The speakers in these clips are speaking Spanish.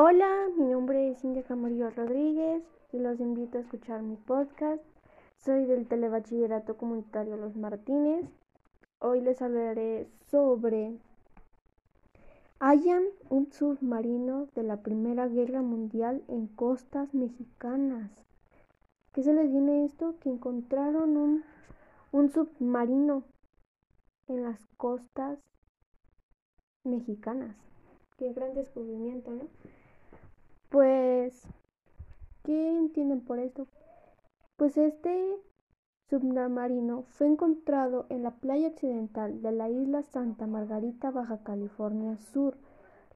Hola, mi nombre es Cintia Camarillo Rodríguez y los invito a escuchar mi podcast. Soy del Telebachillerato Comunitario Los Martínez. Hoy les hablaré sobre Hayan un submarino de la Primera Guerra Mundial en costas mexicanas. ¿Qué se les viene esto? Que encontraron un, un submarino en las costas mexicanas. Qué gran descubrimiento, ¿no? Pues, ¿qué entienden por esto? Pues este submarino fue encontrado en la playa occidental de la isla Santa Margarita, Baja California Sur.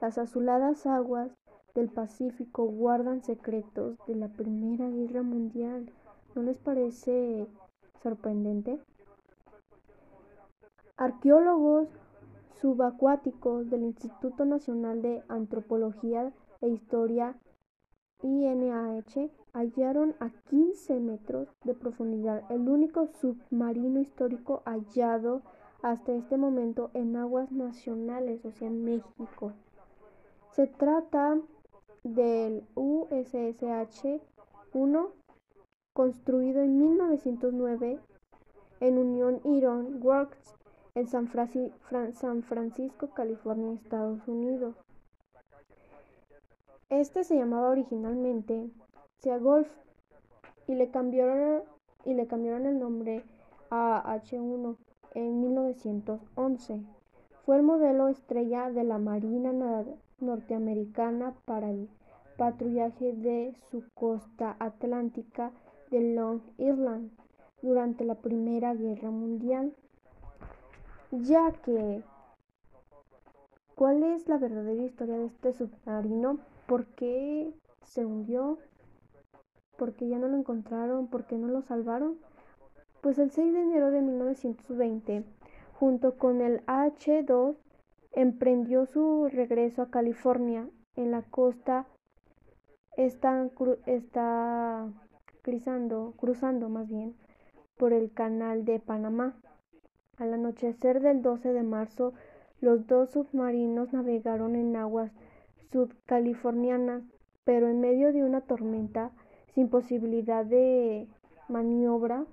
Las azuladas aguas del Pacífico guardan secretos de la Primera Guerra Mundial. ¿No les parece sorprendente? Arqueólogos subacuáticos del Instituto Nacional de Antropología e Historia INAH hallaron a 15 metros de profundidad el único submarino histórico hallado hasta este momento en aguas nacionales, o sea, en México. Se trata del USSH-1, construido en 1909 en Union Iron Works en San, San Francisco, California, Estados Unidos. Este se llamaba originalmente Sea Golf y le cambiaron, y le cambiaron el nombre a H1 en 1911. Fue el modelo estrella de la Marina norteamericana para el patrullaje de su costa atlántica de Long Island durante la Primera Guerra Mundial, ya que ¿cuál es la verdadera historia de este submarino? ¿Por qué se hundió? ¿Por qué ya no lo encontraron? ¿Por qué no lo salvaron? Pues el 6 de enero de 1920, junto con el H-2, emprendió su regreso a California. En la costa está, está cruzando, cruzando más bien por el canal de Panamá. Al anochecer del 12 de marzo, los dos submarinos navegaron en aguas sudcaliforniana, pero en medio de una tormenta sin posibilidad de maniobra.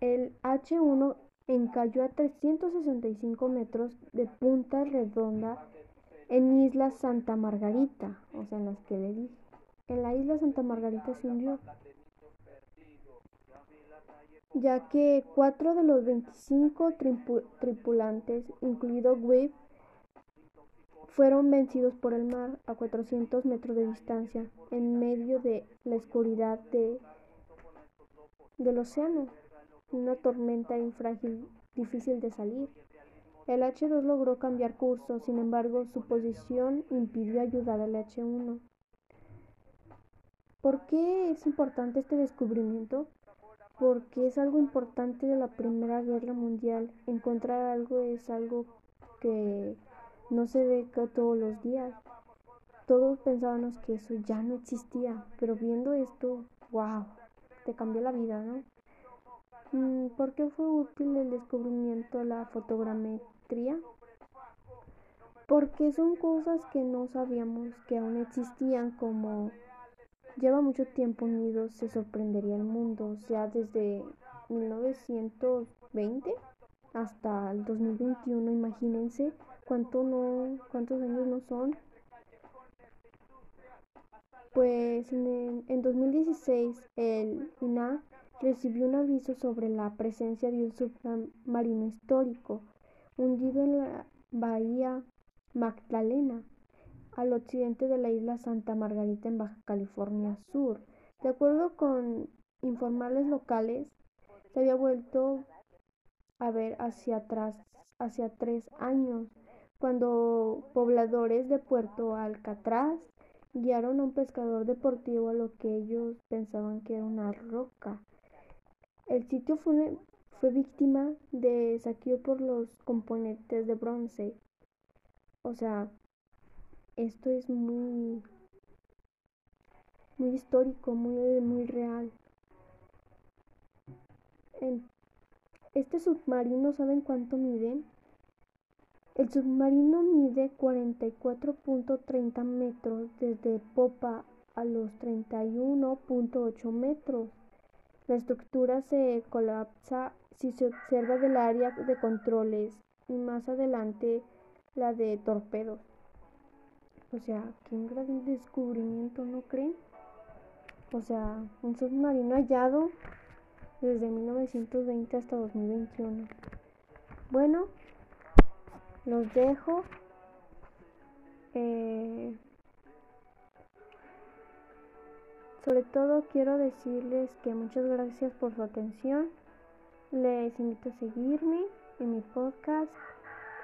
El H1 encalló a 365 metros de punta redonda en Isla Santa Margarita, o sea, en las que le dije. En la isla Santa Margarita se hundió ya que cuatro de los 25 tripulantes, incluido Webb, fueron vencidos por el mar a 400 metros de distancia, en medio de la oscuridad de, del océano, una tormenta infrágil difícil de salir. El H2 logró cambiar curso, sin embargo, su posición impidió ayudar al H1. ¿Por qué es importante este descubrimiento? Porque es algo importante de la Primera Guerra Mundial. Encontrar algo es algo que no se ve todos los días. Todos pensábamos que eso ya no existía, pero viendo esto, wow, te cambió la vida, ¿no? Mm, ¿Por qué fue útil el descubrimiento de la fotogrametría? Porque son cosas que no sabíamos que aún existían como lleva mucho tiempo unidos, se sorprendería el mundo, sea, desde 1920 hasta el 2021, imagínense cuánto no, cuántos años no son. Pues en, en 2016 el INA recibió un aviso sobre la presencia de un submarino histórico hundido en la bahía Magdalena al occidente de la isla Santa Margarita en Baja California Sur. De acuerdo con informales locales, se había vuelto a ver hacia atrás, hacia tres años, cuando pobladores de Puerto Alcatraz guiaron a un pescador deportivo a lo que ellos pensaban que era una roca. El sitio fue, fue víctima de saqueo por los componentes de bronce. O sea, esto es muy muy histórico, muy, muy real. Este submarino, ¿saben cuánto miden? El submarino mide 44.30 metros desde popa a los 31.8 metros. La estructura se colapsa si se observa del área de controles y más adelante la de torpedos. O sea, qué un gran descubrimiento, ¿no creen? O sea, un submarino hallado desde 1920 hasta 2021. Bueno, los dejo. Eh, sobre todo quiero decirles que muchas gracias por su atención. Les invito a seguirme en mi podcast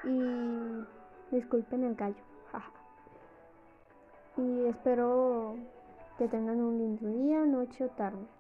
y disculpen el gallo. Y espero que tengan un lindo día, noche o tarde.